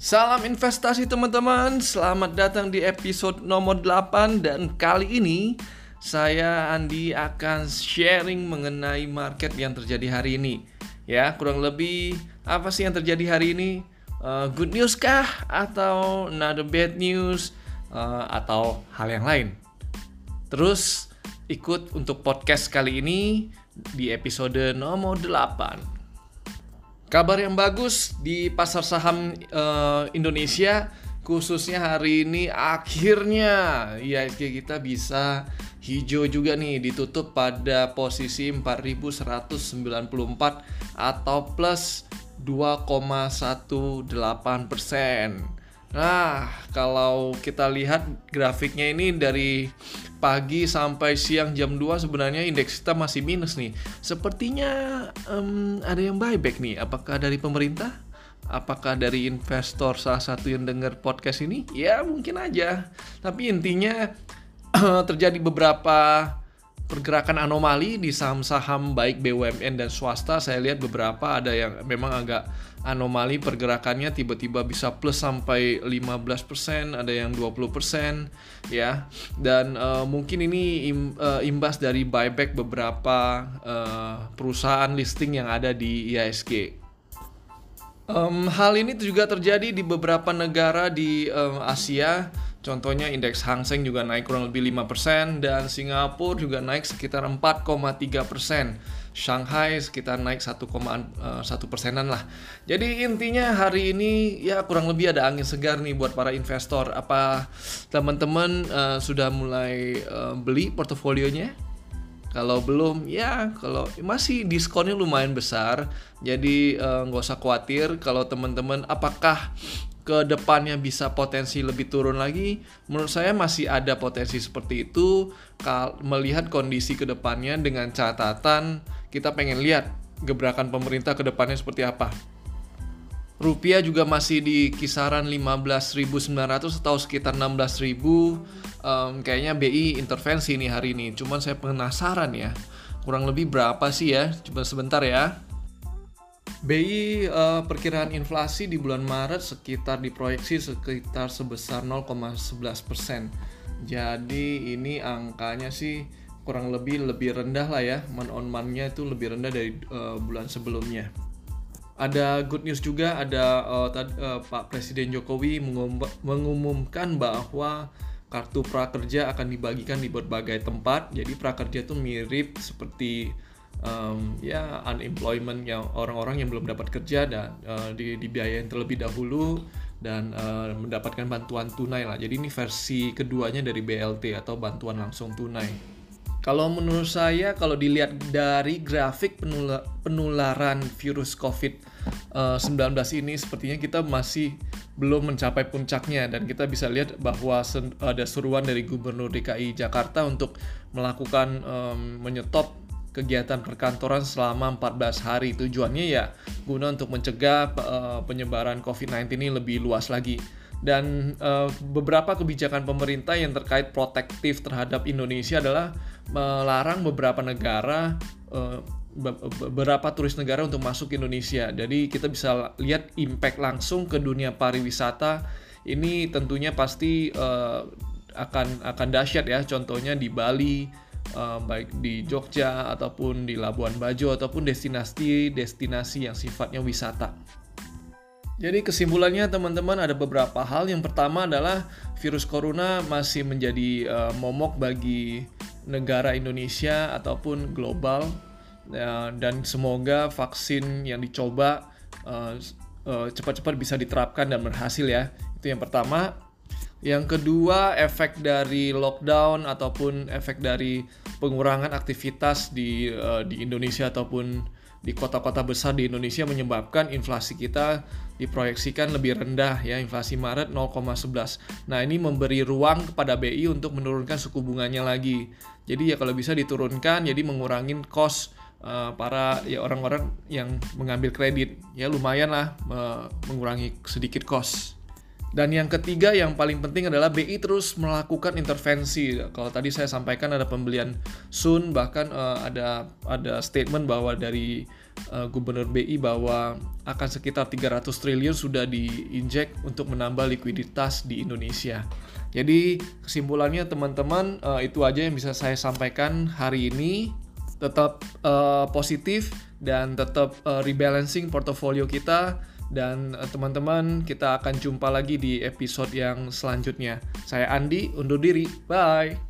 Salam investasi teman-teman, selamat datang di episode nomor 8 dan kali ini saya Andi akan sharing mengenai market yang terjadi hari ini. Ya, kurang lebih apa sih yang terjadi hari ini? Uh, good news kah atau another bad news uh, atau hal yang lain? Terus ikut untuk podcast kali ini di episode nomor 8. Kabar yang bagus di pasar saham uh, Indonesia khususnya hari ini akhirnya IHSG kita bisa hijau juga nih ditutup pada posisi 4194 atau plus 2,18 persen. Nah, kalau kita lihat grafiknya ini dari pagi sampai siang jam 2 sebenarnya indeks kita masih minus nih. Sepertinya um, ada yang buyback nih. Apakah dari pemerintah? Apakah dari investor salah satu yang dengar podcast ini? Ya mungkin aja. Tapi intinya terjadi beberapa pergerakan anomali di saham-saham baik BUMN dan swasta saya lihat beberapa ada yang memang agak anomali pergerakannya tiba-tiba bisa plus sampai 15% ada yang 20% ya. Dan uh, mungkin ini im, uh, imbas dari buyback beberapa uh, perusahaan listing yang ada di IISG um, hal ini juga terjadi di beberapa negara di um, Asia Contohnya indeks Hang Seng juga naik kurang lebih 5% dan Singapura juga naik sekitar 4,3%. Shanghai sekitar naik 1,1 eh, persenan lah. Jadi intinya hari ini ya kurang lebih ada angin segar nih buat para investor. Apa teman-teman uh, sudah mulai uh, beli portofolionya? Kalau belum, ya kalau masih diskonnya lumayan besar, jadi nggak uh, usah khawatir kalau teman-teman apakah ke depannya bisa potensi lebih turun lagi, menurut saya masih ada potensi seperti itu melihat kondisi ke depannya dengan catatan kita pengen lihat gebrakan pemerintah ke depannya seperti apa. Rupiah juga masih di kisaran 15.900 atau sekitar 16.000. Um, kayaknya BI intervensi nih hari ini. Cuman saya penasaran ya. Kurang lebih berapa sih ya? Coba sebentar ya. BI uh, perkiraan inflasi di bulan Maret sekitar diproyeksi sekitar sebesar 0,11 persen. Jadi ini angkanya sih kurang lebih lebih rendah lah ya, man on month-nya itu lebih rendah dari uh, bulan sebelumnya. Ada good news juga, ada uh, tad, uh, Pak Presiden Jokowi mengum mengumumkan bahwa kartu prakerja akan dibagikan di berbagai tempat. Jadi prakerja itu mirip seperti um, ya unemployment yang orang-orang yang belum dapat kerja dan uh, di, dibiayain terlebih dahulu dan uh, mendapatkan bantuan tunai lah. Jadi ini versi keduanya dari BLT atau bantuan langsung tunai. Kalau menurut saya, kalau dilihat dari grafik penularan virus COVID-19 ini, sepertinya kita masih belum mencapai puncaknya dan kita bisa lihat bahwa ada seruan dari Gubernur DKI Jakarta untuk melakukan um, menyetop kegiatan perkantoran selama 14 hari. Tujuannya ya guna untuk mencegah uh, penyebaran COVID-19 ini lebih luas lagi. Dan uh, beberapa kebijakan pemerintah yang terkait protektif terhadap Indonesia adalah melarang beberapa negara uh, beberapa turis negara untuk masuk ke Indonesia. Jadi kita bisa lihat impact langsung ke dunia pariwisata. Ini tentunya pasti akan akan dahsyat ya. Contohnya di Bali, uh, baik di Jogja ataupun di Labuan Bajo ataupun destinasi-destinasi yang sifatnya wisata. Jadi kesimpulannya teman-teman ada beberapa hal. Yang pertama adalah virus corona masih menjadi uh, momok bagi negara Indonesia ataupun global uh, dan semoga vaksin yang dicoba cepat-cepat uh, bisa diterapkan dan berhasil ya. Itu yang pertama. Yang kedua, efek dari lockdown ataupun efek dari pengurangan aktivitas di uh, di Indonesia ataupun di kota-kota besar di Indonesia menyebabkan inflasi kita diproyeksikan lebih rendah ya inflasi Maret 0,11. Nah, ini memberi ruang kepada BI untuk menurunkan suku bunganya lagi. Jadi ya kalau bisa diturunkan jadi mengurangi cost uh, para ya orang-orang yang mengambil kredit. Ya lumayan lah uh, mengurangi sedikit cost. Dan yang ketiga yang paling penting adalah BI terus melakukan intervensi. Kalau tadi saya sampaikan ada pembelian Sun bahkan uh, ada ada statement bahwa dari uh, Gubernur BI bahwa akan sekitar 300 triliun sudah diinjek untuk menambah likuiditas di Indonesia. Jadi kesimpulannya teman-teman uh, itu aja yang bisa saya sampaikan hari ini. Tetap uh, positif dan tetap uh, rebalancing portofolio kita dan eh, teman-teman, kita akan jumpa lagi di episode yang selanjutnya. Saya Andi, undur diri. Bye.